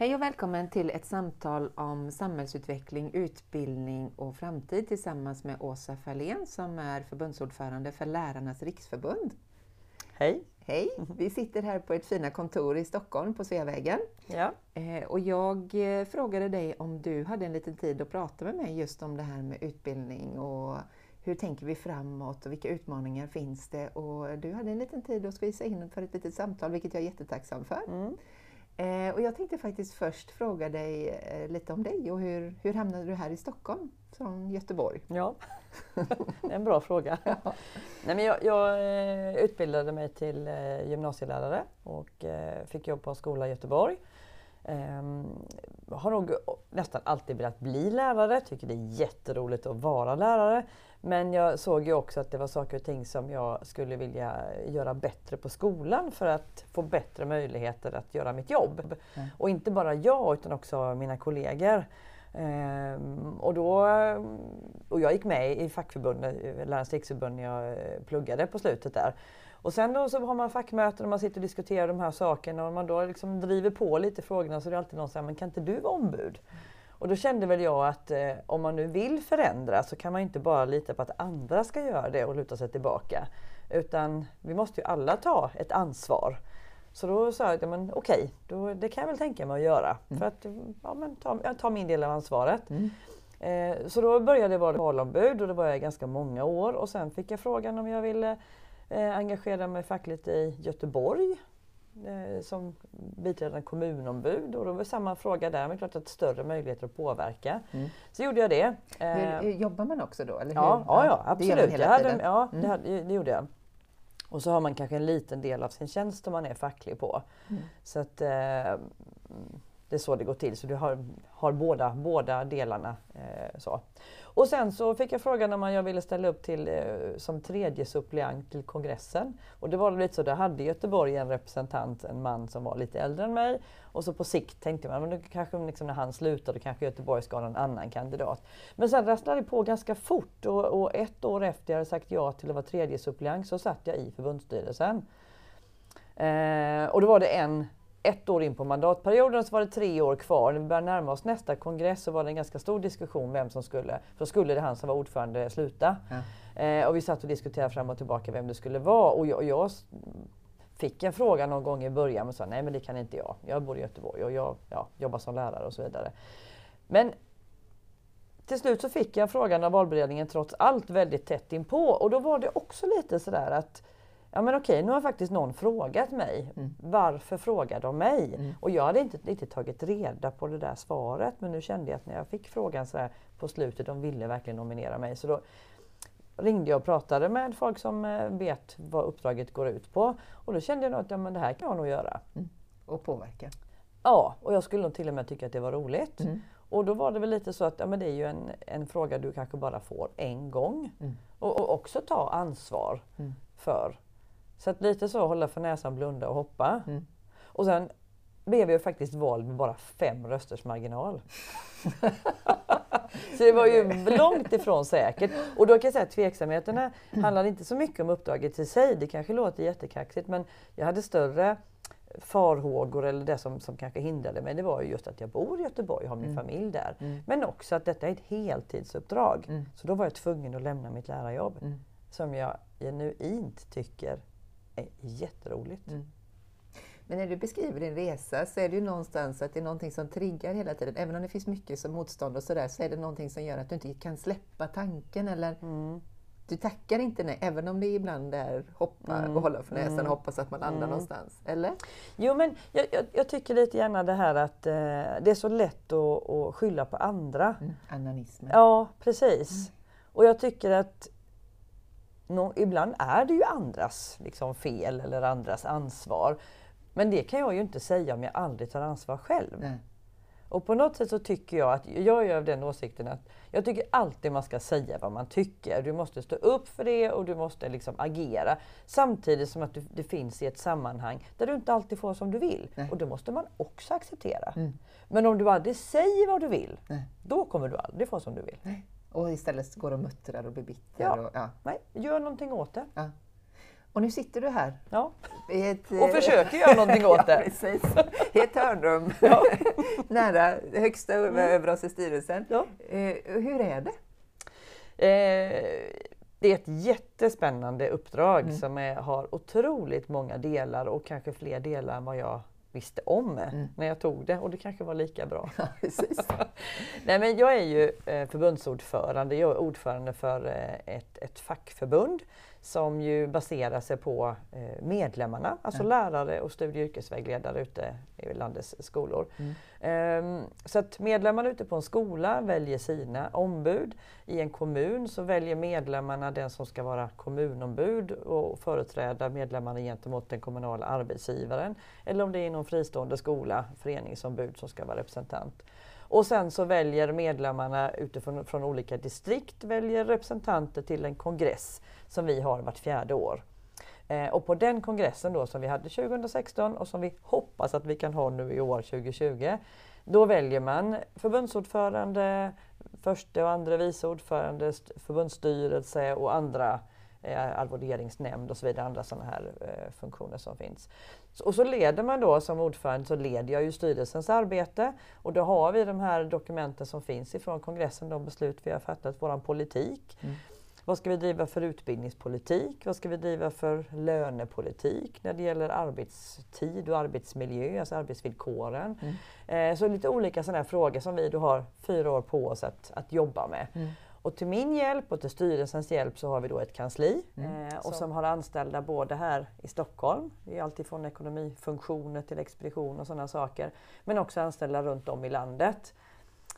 Hej och välkommen till ett samtal om samhällsutveckling, utbildning och framtid tillsammans med Åsa Fahlén som är förbundsordförande för Lärarnas riksförbund. Hej! Hej! Vi sitter här på ett fina kontor i Stockholm på Sveavägen. Ja. Eh, och jag eh, frågade dig om du hade en liten tid att prata med mig just om det här med utbildning och hur tänker vi framåt och vilka utmaningar finns det? Och du hade en liten tid att skvisa in för ett litet samtal, vilket jag är jättetacksam för. Mm. Eh, och jag tänkte faktiskt först fråga dig eh, lite om dig och hur, hur hamnade du här i Stockholm från Göteborg? Ja, det är en bra fråga. Ja. Nej, men jag, jag eh, utbildade mig till eh, gymnasielärare och eh, fick jobb på en skola i Göteborg. Ehm, har nog nästan alltid velat bli lärare, tycker det är jätteroligt att vara lärare. Men jag såg ju också att det var saker och ting som jag skulle vilja göra bättre på skolan för att få bättre möjligheter att göra mitt jobb. Mm. Och inte bara jag utan också mina kollegor. Ehm, och, då, och jag gick med i fackförbundet, Lärarnas riksförbund, när jag pluggade på slutet där. Och sen då så har man fackmöten och man sitter och diskuterar de här sakerna och man då liksom driver på lite frågorna så är det alltid någon som säger, men kan inte du vara ombud? Och då kände väl jag att eh, om man nu vill förändra så kan man inte bara lita på att andra ska göra det och luta sig tillbaka. Utan vi måste ju alla ta ett ansvar. Så då sa jag, ja, men okej, då, det kan jag väl tänka mig att göra. Mm. För att ja, men ta, jag tar min del av ansvaret. Mm. Eh, så då började jag vara valombud och det var jag i ganska många år. Och sen fick jag frågan om jag ville eh, engagera mig fackligt i Göteborg eh, som biträdande kommunombud. Och då var det samma fråga där, men klart att större möjligheter att påverka. Mm. Så gjorde jag det. Eh, Hur, hur jobbar man också då? Eller Ja, hur? ja, ja det man absolut. hela Jag hade, ja, Mm. det, hade, det gjorde jag. Och så har man kanske en liten del av sin tjänst som man är facklig på. Mm. Så att, eh, det är så det går till. Så du har, har båda, båda delarna. Eh, så. Och sen så fick jag frågan om jag ville ställa upp till, eh, som tredje suppleant till kongressen. Och det var lite så, där hade Göteborg en representant, en man som var lite äldre än mig. Och så på sikt tänkte man, men då kanske liksom när han slutar, då kanske Göteborg ska ha en annan kandidat. Men sen rasslade det på ganska fort och, och ett år efter jag hade sagt ja till att vara tredje suppleant så satt jag i förbundsstyrelsen. Eh, och då var det en, ett år in på mandatperioden så var det tre år kvar. När vi började närma oss nästa kongress så var det en ganska stor diskussion vem som skulle, för skulle det han som var ordförande sluta. Ja. Eh, och vi satt och diskuterade fram och tillbaka vem det skulle vara. Och jag, och jag fick en fråga någon gång i början men sa nej men det kan inte jag. Jag bor i Göteborg och jag ja, jobbar som lärare och så vidare. Men till slut så fick jag frågan av valberedningen trots allt väldigt tätt inpå och då var det också lite sådär att Ja men okej, nu har faktiskt någon frågat mig. Mm. Varför frågar de mig? Mm. Och jag hade inte riktigt tagit reda på det där svaret men nu kände jag att när jag fick frågan så på slutet, de ville verkligen nominera mig. Så då ringde jag och pratade med folk som eh, vet vad uppdraget går ut på. Och då kände jag att ja, men det här kan jag nog göra. Och påverka. Ja, och jag skulle nog till och med tycka att det var roligt. Mm. Och då var det väl lite så att ja, men det är ju en, en fråga du kanske bara får en gång. Mm. Och, och också ta ansvar Mm. för. Så att lite så hålla för näsan, blunda och hoppa. Mm. Och sen blev jag faktiskt vald med bara fem rösters marginal. så det var ju långt ifrån säkert. Och då kan jag säga att tveksamheterna handlade inte så mycket om uppdraget i sig. Det kanske låter jättekaxigt men jag hade större farhågor eller det som, som kanske hindrade mig det var ju just att jag bor i Göteborg och har min Mm. familj där. Mm. Men också att detta är ett heltidsuppdrag. Mm. Så då var jag tvungen att lämna mitt lärarjobb Mm. som jag genuint tycker är jätteroligt. Mm. Men när du beskriver din resa så är det ju någonstans att det är någonting som triggar hela tiden. Även om det finns mycket som motstånd och sådär så är det någonting som gör att du inte kan släppa tanken eller Mm. du tackar inte nej, även om det ibland är hoppa Mm. och hålla för näsan Mm. och hoppas att man landar Mm. någonstans. Eller? Jo men jag, jag, jag tycker lite gärna det här att eh, det är så lätt att, att skylla på andra. Mm. Ananismen. Ja, precis. Och jag tycker att nå- ibland är det ju andras liksom, fel eller andras ansvar. Men det kan jag ju inte säga om jag aldrig tar ansvar själv. Nej. Och på något sätt så tycker jag att, jag är av den åsikten att jag tycker alltid man ska säga vad man tycker. Du måste stå upp för det och du måste liksom agera. Samtidigt som att du, det finns i ett sammanhang där du inte alltid får som du vill. Nej. Och det måste man också acceptera. Mm. Men om du aldrig säger vad du vill, Nej. då kommer du aldrig få som du vill. Och istället går och muttrar och blir bitter. Ja. Och, ja. Nej, gör någonting åt det. Ja. Och nu sitter du här. Ja. Ett, Och försöker göra någonting åt det. ja, precis. I ett hörnrum Ja. nära högsta över oss i styrelsen. Ja. Eh, hur är det? Eh, det är ett jättespännande uppdrag Mm. som är, har otroligt många delar och kanske fler delar än vad jag visste om Mm. när jag tog det och det kanske var lika bra. Ja. Nej, men jag är ju eh, förbundsordförande, jag är ordförande för eh, ett, ett fackförbund som ju baserar sig på eh, medlemmarna, alltså Ja. lärare och studie och yrkesvägledare ute i landets skolor. Mm. Ehm, Så att medlemmarna ute på en skola väljer sina ombud. I en kommun så väljer medlemmarna den som ska vara kommunombud och företräda medlemmarna gentemot den kommunala arbetsgivaren. Eller om det är någon fristående skola, föreningsombud som ska vara representant. Och sen så väljer medlemmarna utifrån från olika distrikt väljer representanter till en kongress som vi har vart fjärde år. Eh, och på den kongressen då som vi hade 2016 och som vi hoppas att vi kan ha nu i år 2020. Då väljer man förbundsordförande, förste och andra vice ordförande, förbundsstyrelse och andra eh, arvoderingsnämnd och så vidare, andra sådana här eh, funktioner som finns. Så, och så leder man då som ordförande så leder jag ju styrelsens arbete och då har vi de här dokumenten som finns ifrån kongressen, de beslut vi har fattat, våran politik. Mm. Vad ska vi driva för utbildningspolitik? Vad ska vi driva för lönepolitik när det gäller arbetstid och arbetsmiljö, alltså arbetsvillkoren? Mm. Eh, så lite olika sådana här frågor som vi då har fyra år på oss att, att jobba med. Mm. Och till min hjälp och till styrelsens hjälp så har vi då ett kansli Mm. eh, och som har anställda både här i Stockholm, det är alltifrån ekonomifunktioner till expedition och sådana saker, men också anställda runt om i landet.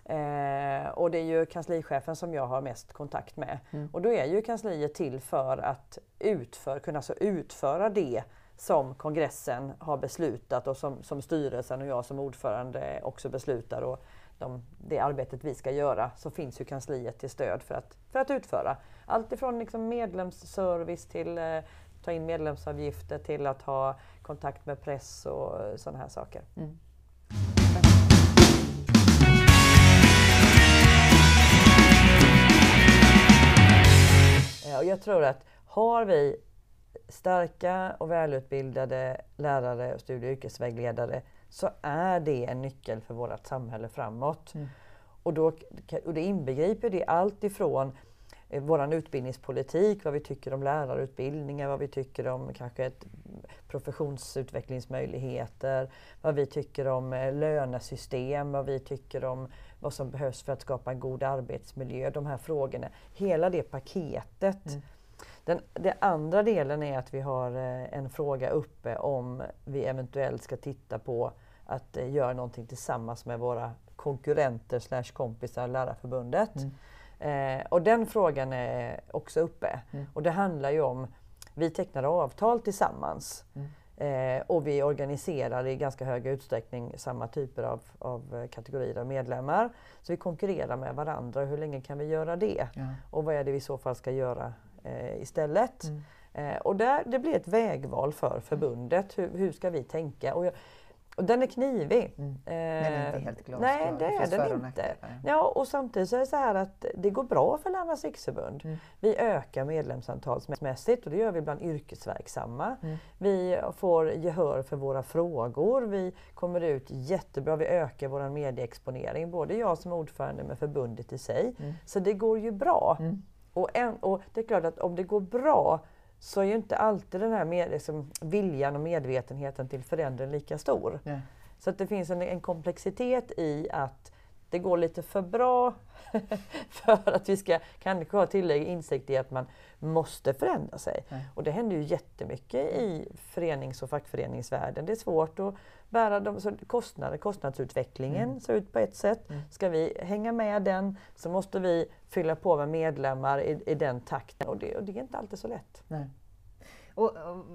Eh, och det är ju kanslichefen som jag har mest kontakt med. Mm. Och då är ju kansliet till för att utför, kunna alltså utföra det som kongressen har beslutat och som, som styrelsen och jag som ordförande också beslutar. Och de, det arbetet vi ska göra så finns ju kansliet till stöd för att, för att utföra. Allt ifrån liksom medlemsservice till eh, ta in medlemsavgifter till att ha kontakt med press och sådana här saker. Mm. Eh, Och jag tror att har vi starka och välutbildade lärare och studie och yrkesvägledare så är det en nyckel för vårt samhälle framåt. Mm. Och, då, och det inbegriper det allt ifrån eh, vår utbildningspolitik, vad vi tycker om lärarutbildningar, vad vi tycker om kanske ett professionsutvecklingsmöjligheter, vad vi tycker om eh, lönesystem, vad vi tycker om vad som behövs för att skapa en god arbetsmiljö, de här frågorna. Hela det paketet. Mm. Den, den andra delen är att vi har eh, en fråga uppe om vi eventuellt ska titta på att eh, göra någonting tillsammans med våra konkurrenter slash kompisar, Lärarförbundet. Mm. Eh, och den frågan är också uppe. Mm. Och det handlar ju om, vi tecknar avtal tillsammans Mm. eh, och vi organiserar i ganska hög utsträckning samma typer av, av kategorier av medlemmar. Så vi konkurrerar med varandra. Hur länge kan vi göra det? Ja. Och vad är det vi i så fall ska göra eh, istället? Mm. Eh, och där, det blir ett vägval för förbundet. Hur, hur ska vi tänka? Och, jag, och den är knivig. Mm. Eh, Men inte helt glasklar. Nej, det är den inte. Ja, och samtidigt så är det så här att det går bra för Lärarnas riksförbund. Mm. Vi ökar medlemsantalsmässigt och det gör vi bland yrkesverksamma. Mm. Vi får gehör för våra frågor. Vi kommer ut jättebra. Vi ökar vår medieexponering, både jag som ordförande med förbundet i sig. Mm. Så det går ju bra. Och, en, och det är klart att om det går bra så är ju inte alltid den här med, liksom, viljan och medvetenheten till förändring lika stor. Ja. Så att det finns en, en komplexitet i att det går lite för bra för att vi ska kanske ha tillräcklig insikt i att man måste förändra sig. Nej. Och det händer ju jättemycket i förenings och fackföreningsvärlden. Det är svårt att bära de så kostnader, kostnadsutvecklingen Mm. ser ut på ett sätt. Mm. Ska vi hänga med den så måste vi fylla på med medlemmar i, i den takten och det, och det är inte alltid så lätt. Nej. Och, och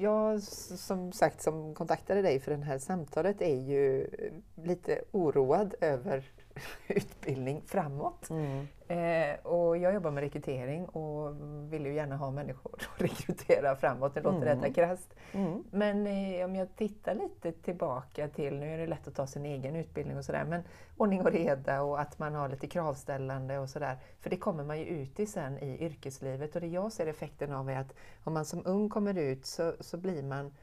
jag som sagt som kontaktade dig för det här samtalet är ju lite oroad över utbildning framåt. Mm. Eh, och jag jobbar med rekrytering och vill ju gärna ha människor att rekrytera framåt. Det låter mm. rätt krasst. Mm. Men eh, om jag tittar lite tillbaka till, nu är det lätt att ta sin egen utbildning och sådär, men ordning och reda och att man har lite kravställande och sådär. För det kommer man ju ut i sen i yrkeslivet och det jag ser effekten av är att om man som ung kommer ut så, så blir man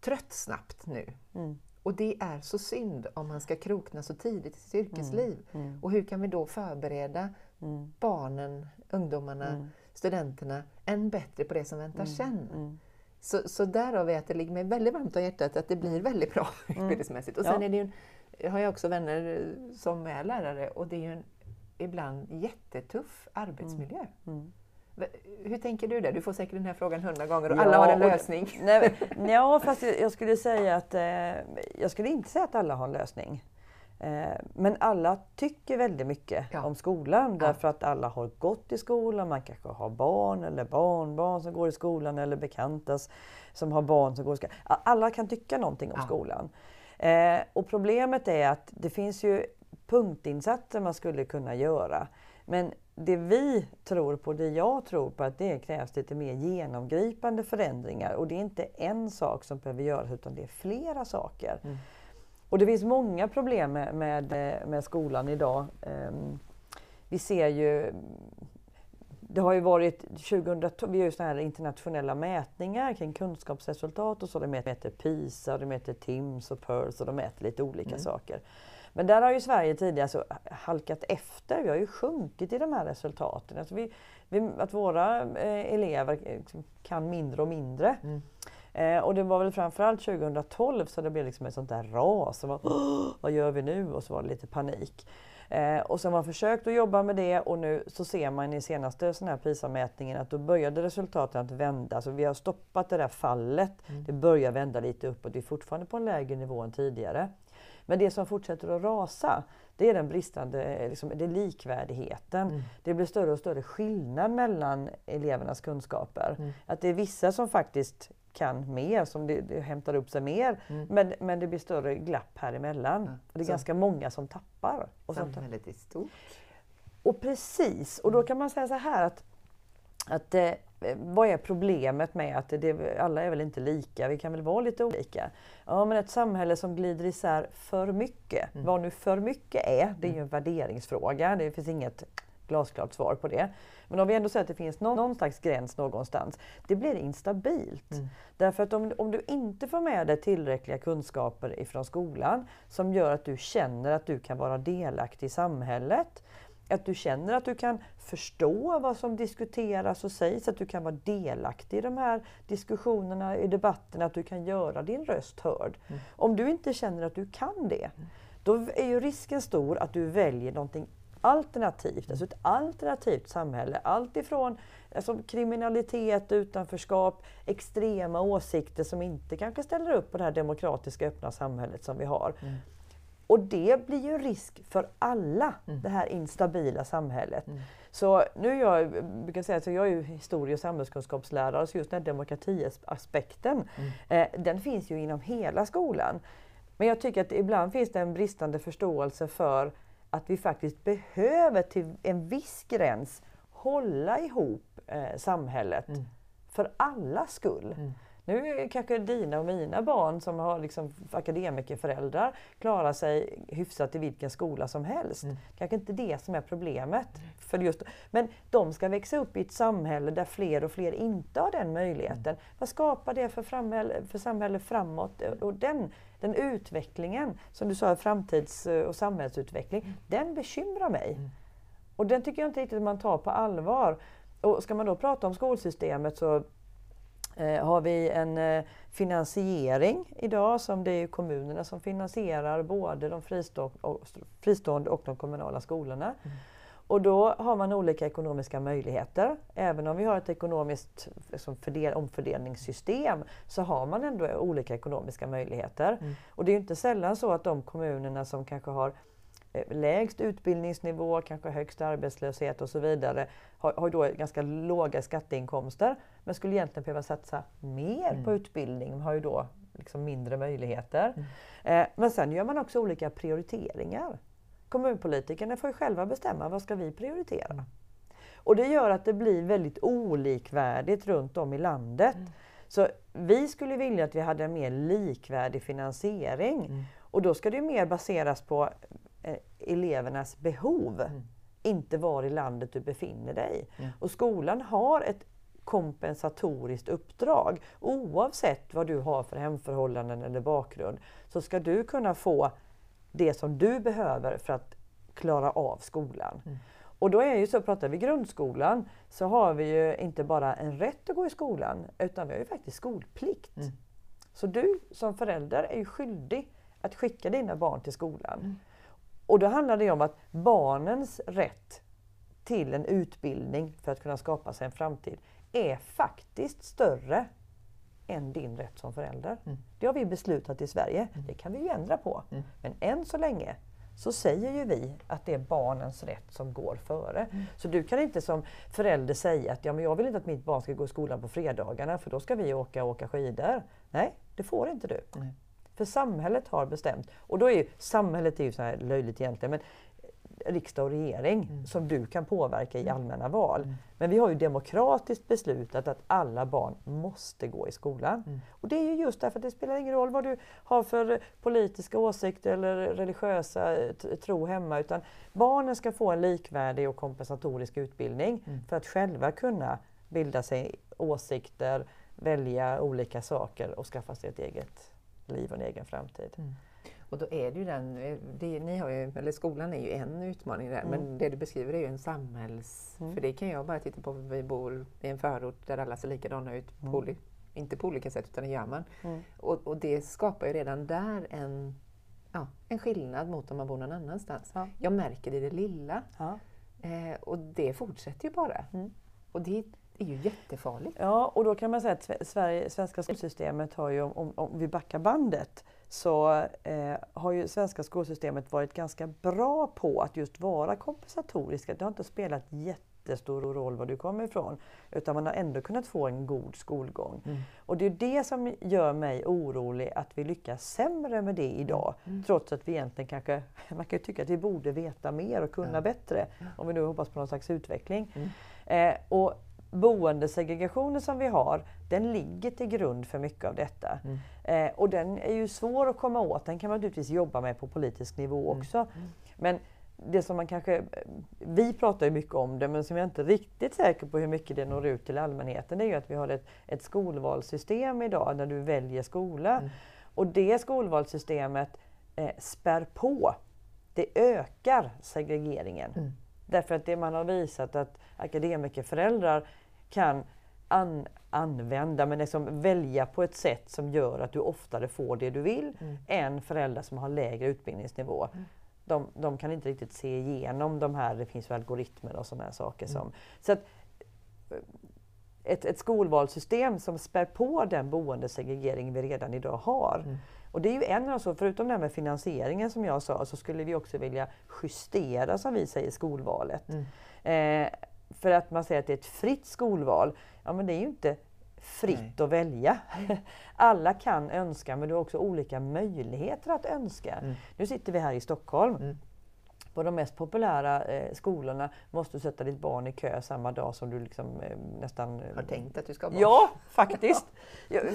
trött snabbt nu. Mm. Och det är så synd om man ska krokna så tidigt i sitt yrkesliv. Mm. Mm. Och hur kan vi då förbereda mm. barnen, ungdomarna, mm. studenterna än bättre på det som väntar mm. sen? Mm. Så, så därav är att det ligger mig väldigt varmt om hjärtat att det blir väldigt bra utbildningsmässigt. Och sen ja. är det ju, jag har jag också vänner som är lärare och det är ju en ibland jättetuff arbetsmiljö. Hur tänker du där? Du får säkert den här frågan hundra gånger och ja, alla har en lösning. Nej, ja, fast jag skulle säga att eh, jag skulle inte säga att alla har en lösning. Eh, men alla tycker väldigt mycket ja. om skolan därför att alla har gått i skolan, man kanske har barn eller barnbarn som går i skolan eller bekantas som har barn som går i skolan. Alla kan tycka någonting om ja. skolan. Eh, och problemet är att det finns ju punktinsatser man skulle kunna göra. Men det vi tror på, det jag tror på, att det krävs lite mer genomgripande förändringar. Och det är inte en sak som behöver göras utan det är flera saker. Mm. Och det finns många problem med, med, med skolan idag. Um, vi ser ju det har ju varit 2000, vi gör ju såna här internationella mätningar kring kunskapsresultat och så. De mäter PISA, de mäter TIMS och PIRLS och de mäter lite olika mm. saker. Men där har ju Sverige tidigare så halkat efter. Vi har ju sjunkit i de här resultaten. Alltså vi, vi, att våra eh, elever liksom kan mindre och mindre. Mm. Eh, och det var väl framförallt 2012 så det blev liksom ett sånt där ras. Och var, vad gör vi nu? Och så var det lite panik. Eh, och sen har man försökt att jobba med det och nu så ser man i senaste sån här PISA-mätningen att då började resultaten att vända. Så vi har stoppat det där fallet. Mm. Det börjar vända lite uppåt. Vi är fortfarande på en lägre nivå än tidigare. Men det som fortsätter att rasa, det är den bristande liksom, det är likvärdigheten. Mm. Det blir större och större skillnad mellan elevernas kunskaper. Mm. Att det är vissa som faktiskt kan mer, som det, det hämtar upp sig mer. Mm. Men, men det blir större glapp här emellan. Ja. Det är Så. ganska många som tappar. Och Samhället är stort. Och precis, och då kan man säga så här att, att eh, vad är problemet med att det, alla är väl inte lika, vi kan väl vara lite olika. Ja, men ett samhälle som glider isär för mycket, mm. vad nu för mycket är, det är ju en värderingsfråga. Det finns inget glasklart svar på det. Men om vi ändå säger att det finns någon, någon slags gräns någonstans, det blir instabilt. Mm. Därför att om, om du inte får med dig tillräckliga kunskaper ifrån skolan som gör att du känner att du kan vara delaktig i samhället, att du känner att du kan förstå vad som diskuteras och sägs, att du kan vara delaktig i de här diskussionerna, i debatterna, att du kan göra din röst hörd. Mm. Om du inte känner att du kan det, mm. då är ju risken stor att du väljer någonting alternativt, alltså ett alternativt samhälle. Allt ifrån alltså, kriminalitet, utanförskap, extrema åsikter som inte kanske ställer upp på det här demokratiska öppna samhället som vi har. Mm. Och det blir ju risk för alla, mm. det här instabila samhället. Mm. Så nu är jag, brukar säga att jag är historie och samhällskunskapslärare, så just den här demokratiaspekten, mm. eh, den finns ju inom hela skolan. Men jag tycker att ibland finns det en bristande förståelse för att vi faktiskt behöver till en viss gräns hålla ihop eh, samhället mm. för allas skull. Mm. Nu kanske dina och mina barn som har liksom akademikerföräldrar klarar sig hyfsat i vilken skola som helst. Mm. Kanske inte det som är problemet. För just, men de ska växa upp i ett samhälle där fler och fler inte har den möjligheten. Mm. Vad skapar det för, framhälle, för samhälle framåt? Och den, den utvecklingen, som du sa, framtids och samhällsutveckling, mm. den bekymrar mig. Mm. Och den tycker jag inte riktigt man tar på allvar. Och ska man då prata om skolsystemet så har vi en eh, finansiering idag som det är kommunerna som finansierar både de fristående och, de kommunala skolorna. Mm. Och då har man olika ekonomiska möjligheter. Även om vi har ett ekonomiskt liksom, fördel, omfördelningssystem så har man ändå olika ekonomiska möjligheter. Mm. Och det är inte sällan så att de kommunerna som kanske har eh, lägst utbildningsnivå, kanske högst arbetslöshet och så vidare, har, har då ganska låga skatteinkomster men skulle egentligen behöva satsa mer mm. på utbildning, har ju då liksom mindre möjligheter. Mm. Eh, men sen gör man också olika prioriteringar. Kommunpolitikerna får ju själva bestämma vad ska vi prioritera. Mm. Och det gör att det blir väldigt olikvärdigt runt om i landet. Mm. Så vi skulle vilja att vi hade en mer likvärdig finansiering. Mm. Och då ska det mer baseras på eh, elevernas behov, mm. inte var i landet du befinner dig. Mm. Och skolan har ett kompensatoriskt uppdrag. Oavsett vad du har för hemförhållanden eller bakgrund så ska du kunna få det som du behöver för att klara av skolan. Mm. Och då är ju så, pratar vi grundskolan, så har vi ju inte bara en rätt att gå i skolan, utan vi har ju faktiskt skolplikt. Mm. Så du som förälder är ju skyldig att skicka dina barn till skolan. Mm. Och då handlar det om att barnens rätt till en utbildning för att kunna skapa sig en framtid är faktiskt större än din rätt som förälder. Mm. Det har vi beslutat i Sverige. Mm. Det kan vi ju ändra på. Mm. Men än så länge så säger ju vi att det är barnens rätt som går före. Mm. Så du kan inte som förälder säga att ja, men jag vill inte att mitt barn ska gå i skolan på fredagarna för då ska vi åka och åka skidor. Nej, det får inte du. För samhället har bestämt. Och då är ju, samhället är ju så här löjligt egentligen, men riksdag och regering mm. som du kan påverka i mm. allmänna val. Mm. Men vi har ju demokratiskt beslutat att alla barn måste gå i skolan. Mm. Och det är ju just därför att det spelar ingen roll vad du har för politiska åsikter eller religiösa tro hemma utan barnen ska få en likvärdig och kompensatorisk utbildning mm. för att själva kunna bilda sig åsikter, välja olika saker och skaffa sig ett eget liv och en egen framtid. Mm. Och då är det ju den, det, ni har ju, eller skolan är ju en utmaning där, mm. men det du beskriver är ju en samhälls... Mm. För det kan jag bara titta på, vi bor i en förort där alla ser likadana ut, mm. på, inte på olika sätt utan det gör man. Mm. Och, och, det skapar ju redan där en, ja, en skillnad mot om man bor någon annanstans. Ja. Jag märker det i det lilla. Ja. Eh, och det fortsätter ju bara. Mm. Och det är ju jättefarligt. Ja, och då kan man säga att Sverige, svenska skolsystemet har ju, om, om vi backar bandet, så eh, har ju svenska skolsystemet varit ganska bra på att just vara kompensatoriska. Det har inte spelat jättestor roll var du kommer ifrån, utan man har ändå kunnat få en god skolgång. Mm. Och det är det som gör mig orolig att vi lyckas sämre med det idag, mm. trots att vi egentligen kanske, man kan ju tycka att vi borde veta mer och kunna ja. bättre, om vi nu hoppas på någon slags utveckling. Mm. Eh, och boendesegregationen som vi har, den ligger till grund för mycket av detta. Mm. Eh, och den är ju svår att komma åt, den kan man naturligtvis jobba med på politisk nivå mm. också. Mm. Men det som man kanske, vi pratar ju mycket om det, men som jag inte är riktigt säker på hur mycket det når ut till allmänheten, det är ju att vi har ett, ett skolvalssystem idag när du väljer skola. Mm. Och det skolvalssystemet eh, spär på, det ökar segregeringen. Mm. Därför att det man har visat att akademikerföräldrar kan an, använda, men liksom välja på ett sätt som gör att du oftare får det du vill, mm. än föräldrar som har lägre utbildningsnivå. Mm. De, de, kan inte riktigt se igenom de här, det finns väl algoritmer och sådana här saker. Som, mm. så att, eh, ett, ett skolvalssystem som spär på den boendesegregering vi redan idag har. Mm. Och det är ju en av så, förutom det här med finansieringen som jag sa, så skulle vi också vilja justera, som vi säger, skolvalet. Mm. Eh, för att man säger att det är ett fritt skolval. Ja men det är ju inte fritt Nej. att välja. Alla kan önska men du har också olika möjligheter att önska. Mm. Nu sitter vi här i Stockholm. Mm. På de mest populära eh, skolorna måste du sätta ditt barn i kö samma dag som du liksom, eh, nästan... Har tänkt att du ska ha barn? Ja, faktiskt!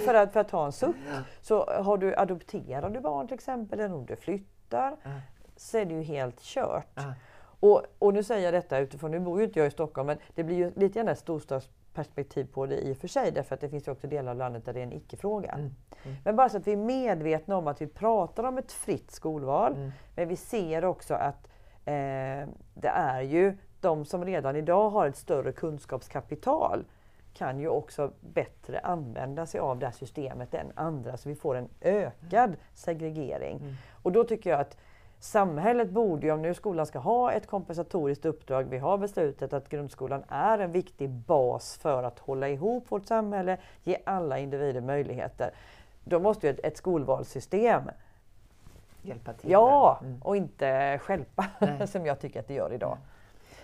för, att, för att ta en suck. Ja. Så har du, adopterar du barn till exempel, eller om du flyttar, ja. så är det ju helt kört. Och, och, nu säger jag detta utifrån, nu bor ju inte jag i Stockholm, men det blir ju lite grann ett storstadsperspektiv på det i och för sig, därför att det finns ju också delar av landet där det är en icke-fråga. Mm. Mm. Men bara så att vi är medvetna om att vi pratar om ett fritt skolval, mm. men vi ser också att eh, det är ju de som redan idag har ett större kunskapskapital kan ju också bättre använda sig av det här systemet än andra, så vi får en ökad segregering. Mm. Och då tycker jag att samhället borde ju, om nu skolan ska ha ett kompensatoriskt uppdrag, vi har beslutat att grundskolan är en viktig bas för att hålla ihop vårt samhälle, ge alla individer möjligheter. Då måste ju ett, ett skolvalssystem hjälpa till. Ja, mm. och inte skälpa som jag tycker att det gör idag.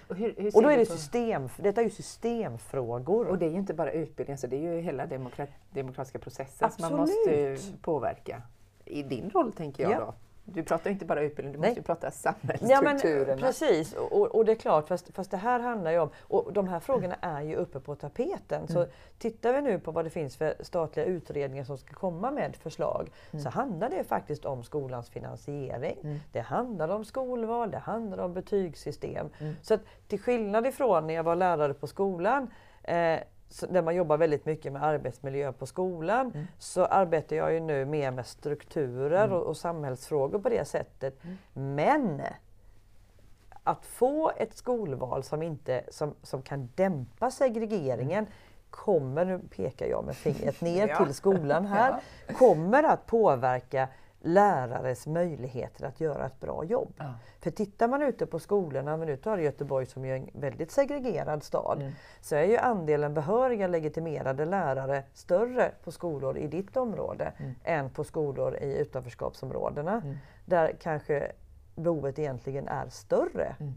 Och, hur, hur och, då är det system, detta är ju systemfrågor. Och det är ju inte bara utbildning, alltså det är ju hela demokrat, demokratiska processen Absolut. som man måste påverka. I din roll tänker jag ja. då. Du pratar inte bara utbildning, du Nej. måste ju prata Ja, men, samhällsstrukturerna. precis, och, och det är klart, fast, fast det här handlar ju om, och de här frågorna är ju uppe på tapeten. Så Mm. tittar vi nu på vad det finns för statliga utredningar som ska komma med förslag, så handlar det faktiskt om skolans finansiering. Mm. Det handlar om skolval, det handlar om betygssystem. Mm. Så att till skillnad ifrån när jag var lärare på skolan, eh, så- där man jobbar väldigt mycket med arbetsmiljö på skolan, Mm. så arbetar jag ju nu mer med strukturer och, och samhällsfrågor på det sättet. Mm. Men att få ett skolval som, inte, som, som kan dämpa segregeringen kommer, nu pekar jag med fingret ner Ja. till skolan här, kommer att påverka lärares möjligheter att göra ett bra jobb. Ja. För tittar man ute på skolorna, men nu tar Göteborg som är en väldigt segregerad stad, Mm. så är ju andelen behöriga legitimerade lärare större på skolor i ditt område Mm. än på skolor i utanförskapsområdena. Mm. Där kanske behovet egentligen är större. Mm.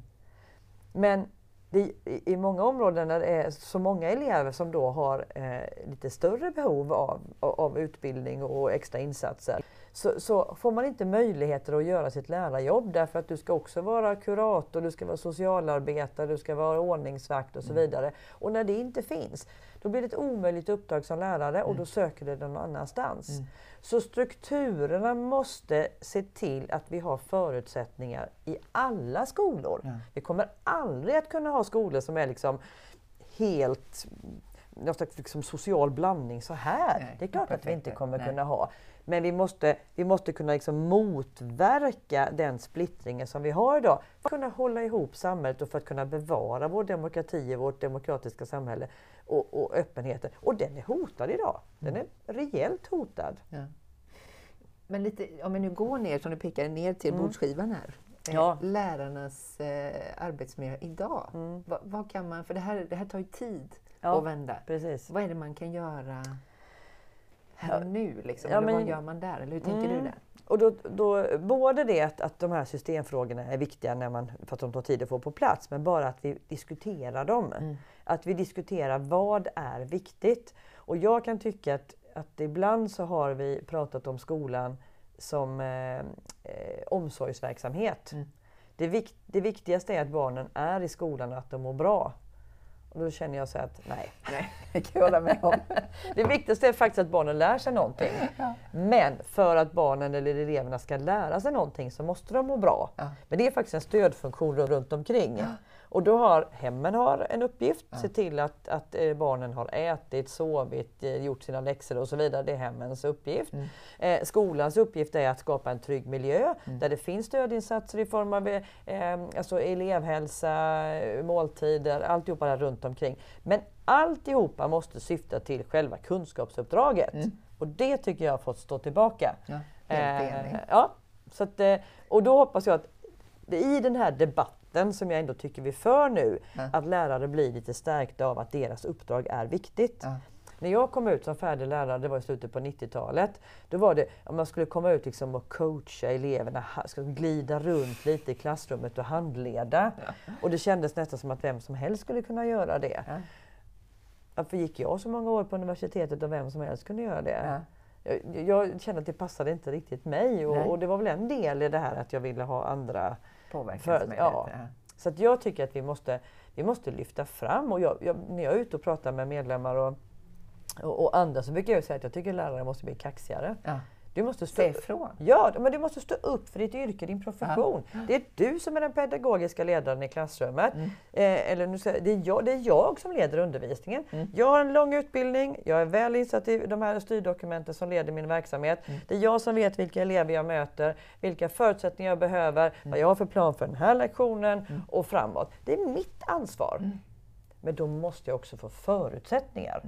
Men det, i, i många områden där det är så många elever som då har eh, lite större behov av, av utbildning och extra insatser så, så får man inte möjligheter att göra sitt lärarjobb därför att du ska också vara kurator, du ska vara socialarbetare, du ska vara ordningsvakt och så vidare. Och när det inte finns, då blir det ett omöjligt uppdrag som lärare och då söker du någon annanstans. Mm. Så strukturerna måste se till att vi har förutsättningar i alla skolor. Ja. Vi kommer aldrig att kunna ha skolor som är liksom helt någon slags liksom social blandning så här. Nej, det är klart att vi inte kommer Nej. kunna ha. Men vi måste, vi måste kunna liksom motverka den splittringen som vi har idag. För att kunna hålla ihop samhället och för att kunna bevara vår demokrati och vårt demokratiska samhälle och, och öppenheten. Och den är hotad idag. Den är rejält hotad. Ja. Men lite, om vi nu går ner, som du pekade ner till Mm. bordsskivan här. Eh, Ja. Lärarnas eh, arbetsmiljö idag. Mm. Vad, vad kan man, för det här, det här tar ju tid Ja. att vända. Precis. Vad är det man kan göra här och nu? Liksom? Ja, men- vad gör man där? Eller hur tänker du Mm. där? Och då, då, både det att, att de här systemfrågorna är viktiga när man, för att de tar tid att få på plats, men bara att vi diskuterar dem. Mm. Att vi diskuterar vad är viktigt. Och jag kan tycka att, att ibland så har vi pratat om skolan som eh, eh, omsorgsverksamhet. Mm. Det, vik, det viktigaste är att barnen är i skolan och att de mår bra. Och då känner jag så att nej, Nej, det kan jag hålla med om. det viktigaste är faktiskt att barnen lär sig någonting. Ja. Men för att barnen eller eleverna ska lära sig någonting så måste de må bra. Ja. Men det är faktiskt en stödfunktion runt omkring. Och då har hemmen har en uppgift, se till att, att eh, barnen har ätit, sovit, eh, gjort sina läxor och så vidare. Det är hemmens uppgift. Mm. Eh, skolans uppgift är att skapa en trygg miljö där det finns stödinsatser i form av eh, alltså elevhälsa, eh, måltider, alltihopa där runt omkring. Men alltihopa måste syfta till själva kunskapsuppdraget. Mm. Och det tycker jag har fått stå tillbaka. Ja, helt enig. Eh, ja, så att, och då hoppas jag att i den här debatten som jag ändå tycker vi för nu, Ja. att lärare blir lite stärkta av att deras uppdrag är viktigt. Ja. När jag kom ut som färdig lärare, det var i slutet på 90-talet, då var det om man skulle komma ut liksom och coacha eleverna, ska glida runt lite i klassrummet och handleda. Och det kändes nästan som att vem som helst skulle kunna göra det. Ja. Varför gick jag så många år på universitetet och vem som helst kunde göra det? Ja. Jag, jag kände att det passade inte riktigt mig och, och det var väl en del i det här att jag ville ha andra. Påverkansmöjligheter. ja. Så att jag tycker att vi måste, vi måste lyfta fram och jag, jag, när jag är ute och pratar med medlemmar och, och, och andra så brukar jag säga att jag tycker lärare måste bli kaxigare. Ja. Du måste stå, ifrån. Ja, men du måste stå upp för ditt yrke, din profession. Det är du som är den pedagogiska ledaren i klassrummet. Mm. Eh, eller nu säger, det, är jag, det är jag som leder undervisningen. Mm. Jag har en lång utbildning, jag är väl insatt i de här styrdokumenten som leder min verksamhet. Mm. Det är jag som vet vilka elever jag möter, vilka förutsättningar jag behöver, Mm. vad jag har för plan för den här lektionen och framåt. Det är mitt ansvar. Mm. Men då måste jag också få förutsättningar.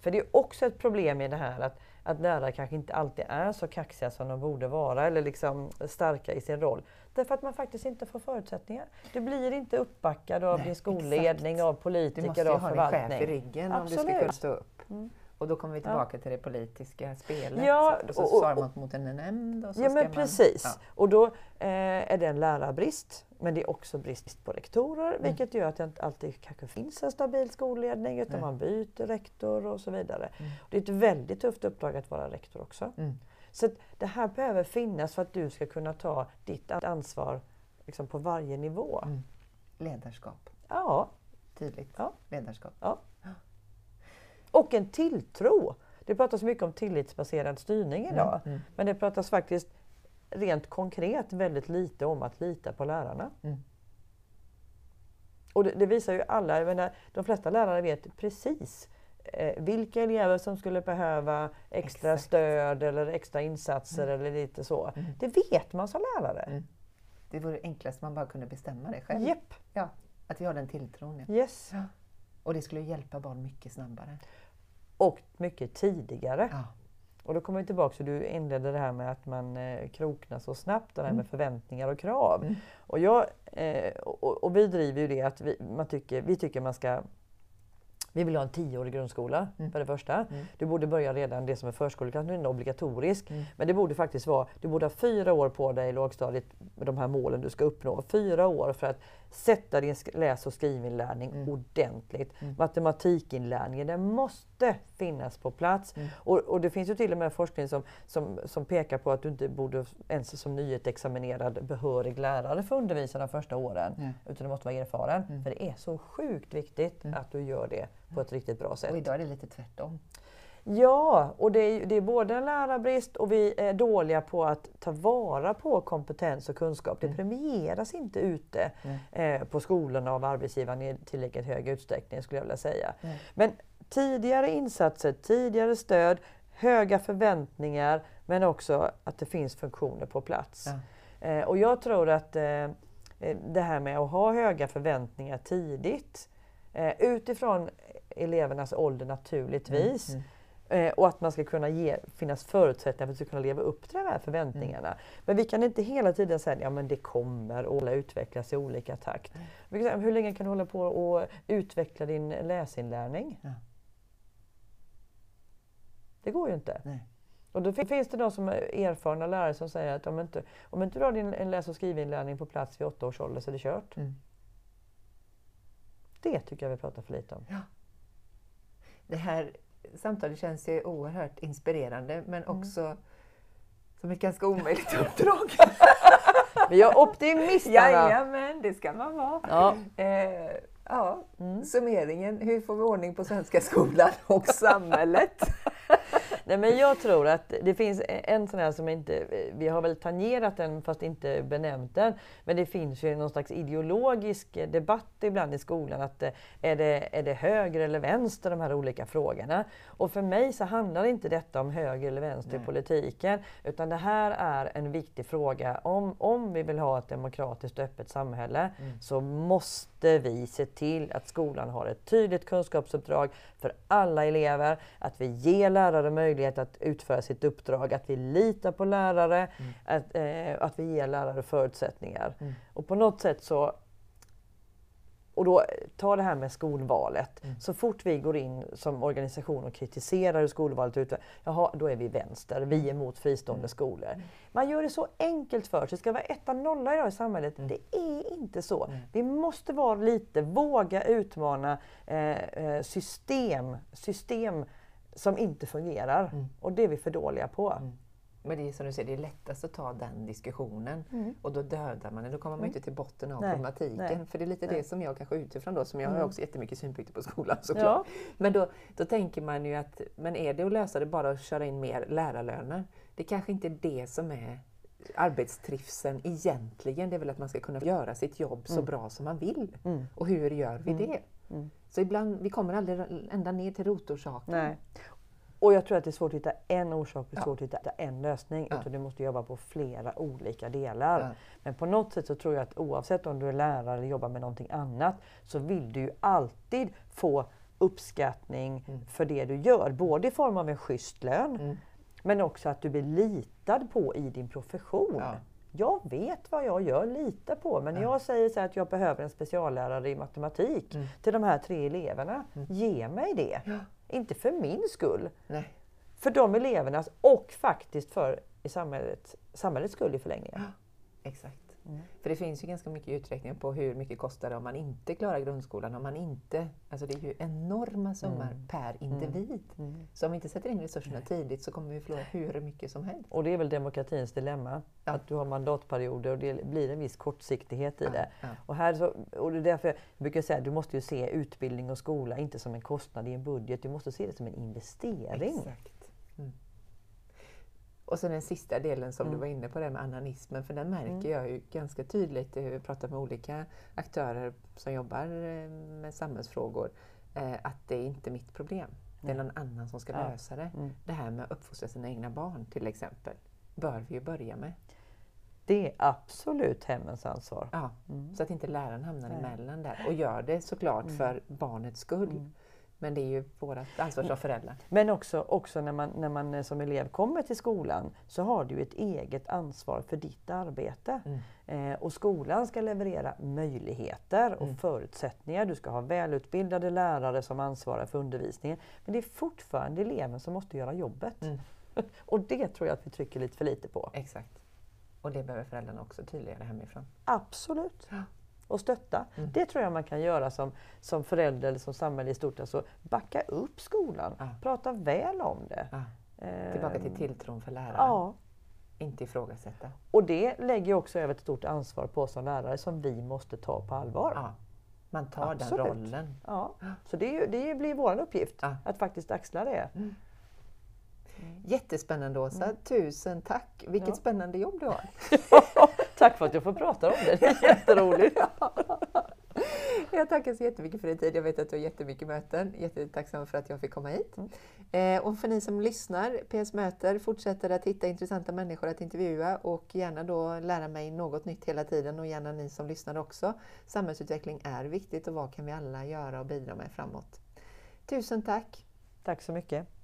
För det är också ett problem i det här att, att lärare kanske inte alltid är så kaxiga som de borde vara eller liksom starka i sin roll. Därför att man faktiskt inte får förutsättningar. Du blir inte uppbackad av Nej, din skolledning, av Du politiker, måste ju av ha förvaltning. chef i ryggen om du ska Absolut. kunna stå upp. Mm. Och då kommer vi tillbaka till det politiska spelet. Ja, och så och- och- svarar man mot en nämnd. Och så Ja men man, precis. Ja. Och då eh, är det en lärarbrist. Men det är också brist på rektorer Mm. vilket gör att det inte alltid kanske finns en stabil skolledning utan Nej. man byter rektor och så vidare. Mm. Det är ett väldigt tufft uppdrag att vara rektor också. Mm. Så det här behöver finnas för att du ska kunna ta ditt ansvar liksom på varje nivå. Mm. Ledarskap. Ja. Tydligt. Ja. Ledarskap. ja. Och en tilltro. Det pratas mycket om tillitsbaserad styrning idag. Mm. Men det pratas faktiskt rent konkret väldigt lite om att lita på lärarna. Mm. Och det, det, visar ju alla, jag menar, de flesta lärare vet precis eh, vilka elever som skulle behöva extra Exakt. stöd eller extra insatser eller lite så. Mm. Det vet man som lärare. Mm. Det vore enklast om man bara kunde bestämma det själv. Japp, Ja, att vi har den tilltron. Ja. yes. Ja. Och det skulle hjälpa barn mycket snabbare. Och mycket tidigare. Ja. Och då kommer vi tillbaka till du inledde det här med att man eh, kroknar så snabbt, det här Mm. med förväntningar och krav. Mm. Och, jag, eh, och, och vi driver ju det att vi, man tycker, vi tycker man ska vi vill ha en tioårig grundskola Mm. för det första. Mm. Du borde börja redan det som är förskoleklass, nu är den obligatorisk. Mm. Men det borde faktiskt vara, du borde ha fyra år på dig i lågstadiet med de här målen du ska uppnå. Fyra år för att sätta din läs och skrivinlärning Mm. ordentligt. Mm. Matematikinlärningen, den måste finnas på plats. Mm. Och, och det finns ju till och med forskning som, som, som pekar på att du inte borde ens som nyutexaminerad behörig lärare få undervisa de första åren. Ja. Utan du måste vara erfaren. Mm. För det är så sjukt viktigt Mm. att du gör det på ett riktigt bra sätt. Och idag är det lite tvärtom. Ja, och det är, det är både en lärarbrist och vi är dåliga på att ta vara på kompetens och kunskap. Det Mm. premieras inte ute Nej. eh, på skolorna av arbetsgivaren i tillräckligt hög utsträckning skulle jag vilja säga. Nej. Men tidigare insatser, tidigare stöd, höga förväntningar men också att det finns funktioner på plats. Ja. Eh, och jag tror att eh, eh, det här med att ha höga förväntningar tidigt eh, utifrån elevernas ålder naturligtvis. Mm. Eh, och att man ska kunna ge, finnas förutsättningar för att kunna leva upp till de här förväntningarna. Mm. Men vi kan inte hela tiden säga att ja, men det kommer och alla utvecklas i olika takt. Mm. Säga, hur länge kan du hålla på och utveckla din läsinlärning? Ja. Det går ju inte. Nej. Och då fin- finns det de som är erfarna lärare som säger att om inte, om inte du har din en läs och skrivinlärning på plats vid åtta års ålder så är det kört. Mm. Det tycker jag vi pratar för lite om. Det här samtalet känns ju oerhört inspirerande men Mm. också som ett ganska omöjligt uppdrag. Men jag är optimist! Jajamän, det ska man vara. Ja. Eh, ja, Mm. summeringen. Hur får vi ordning på svenska skolan och samhället? Nej, men jag tror att det finns en sån här som inte, vi har väl tangerat den fast inte benämnt den, men det finns ju någon slags ideologisk debatt ibland i skolan att eh, är det, är det höger eller vänster de här olika frågorna? Och för mig så handlar inte detta om höger eller vänster i Nej. politiken, utan det här är en viktig fråga. Om, om vi vill ha ett demokratiskt och öppet samhälle Mm. så måste vi se till att skolan har ett tydligt kunskapsuppdrag för alla elever, att vi ger lärare möjlighet att utföra sitt uppdrag, att vi litar på lärare, Mm. att, eh, att vi ger lärare förutsättningar. Mm. Och på något sätt så och då, ta det här med skolvalet. Mm. Så fort vi går in som organisation och kritiserar hur skolvalet utvecklas, jaha, då är vi vänster, vi är emot fristående Mm. skolor. Man gör det så enkelt för sig. Det ska vara etta nolla idag i samhället. Mm. Det är inte så. Nej. Vi måste vara lite, våga utmana eh, eh, system, system som inte fungerar. Mm. Och det är vi för dåliga på. Mm. Men det är som du säger, det är lättast att ta den diskussionen Mm. och då dödar man det. Då kommer man Mm. inte till botten av Nej, problematiken. nej, För det är lite nej. det som jag kanske utifrån då, som jag har Mm. också jättemycket synpunkter på skolan såklart. Ja. Men då, då tänker man ju att, men är det att lösa det bara att köra in mer lärarlöner? Det kanske inte är det som är arbetstrivseln egentligen. Det är väl att man ska kunna göra sitt jobb så Mm. bra som man vill. Mm. Och hur gör vi det? Mm. Så ibland, vi kommer aldrig ända ner till rotorsaken. Nej. Och jag tror att det är svårt att hitta en orsak och Ja. svårt att hitta en lösning. Ja. Utan du måste jobba på flera olika delar. Ja. Men på något sätt så tror jag att oavsett om du är lärare eller jobbar med någonting annat så vill du ju alltid få uppskattning Mm. för det du gör. Både i form av en schysst lön Mm. men också att du blir litad på i din profession. Ja. Jag vet vad jag gör, lita på. Men när Ja. jag säger så att jag behöver en speciallärare i matematik Mm. till de här tre eleverna, Mm. ge mig det. Ja. Inte för min skull, Nej. för de elevernas och faktiskt för i samhället, samhällets skull i förlängningen. Exakt. Mm. För det finns ju ganska mycket uträkningar på hur mycket kostar det om man inte klarar grundskolan. Om man inte, alltså det är ju enorma summor mm. per individ. Mm. mm. Så om vi inte sätter in resurserna tidigt så kommer vi förlora hur mycket som helst. Och det är väl demokratins dilemma. Ja. Att du har mandatperioder och det blir en viss kortsiktighet i ja. det. Ja. Och, här så, och det är därför jag brukar säga att du måste ju se utbildning och skola inte som en kostnad i en budget. Du måste se det som en investering. Exakt. Och sen den sista delen som mm. du var inne på, det med ananismen, för den märker mm. jag ju ganska tydligt när jag pratar med olika aktörer som jobbar eh, med samhällsfrågor, eh, att det är inte mitt problem. Det är någon annan som ska ja. lösa det. Mm. Det här med att uppfostra sina egna barn till exempel, bör vi ju börja med. Det är absolut hemmens ansvar. Ja, mm. Så att inte läraren hamnar Nej. emellan där. Och gör det såklart mm. för barnets skull. Mm. Men det är ju vårt ansvar som föräldrar. Men också, också när, man, när man eh, som elev kommer till skolan så har du ett eget ansvar för ditt arbete. Mm. Eh, och skolan ska leverera möjligheter och mm. förutsättningar. Du ska ha välutbildade lärare som ansvarar för undervisningen. Men det är fortfarande eleven som måste göra jobbet. Mm. och det tror jag att vi trycker lite för lite på. Exakt. Och det behöver föräldrarna också tydliggöra hemifrån. Absolut. Ja och stötta. Mm. Det tror jag man kan göra som, som förälder eller som samhälle i stort. Alltså backa upp skolan, ja. prata väl om det. Ja. Eh, Tillbaka till tilltron för läraren. Ja. Inte ifrågasätta. Och det lägger också över ett stort ansvar på oss som lärare som vi måste ta på allvar. Ja. Man tar Absolut. den rollen. Ja. Så det, det blir vår uppgift att faktiskt axla det. Mm. Jättespännande Åsa, mm. tusen tack! Vilket ja. spännande jobb du har! tack för att jag får prata om det, det är jätteroligt! jag tackar så jättemycket för din tid. Jag vet att du har jättemycket möten. Jättetacksam för att jag fick komma hit. Mm. Eh, och för ni som lyssnar, PS Möter fortsätter att hitta intressanta människor att intervjua och gärna då lära mig något nytt hela tiden och gärna ni som lyssnar också. Samhällsutveckling är viktigt och vad kan vi alla göra och bidra med framåt? Tusen tack! Tack så mycket!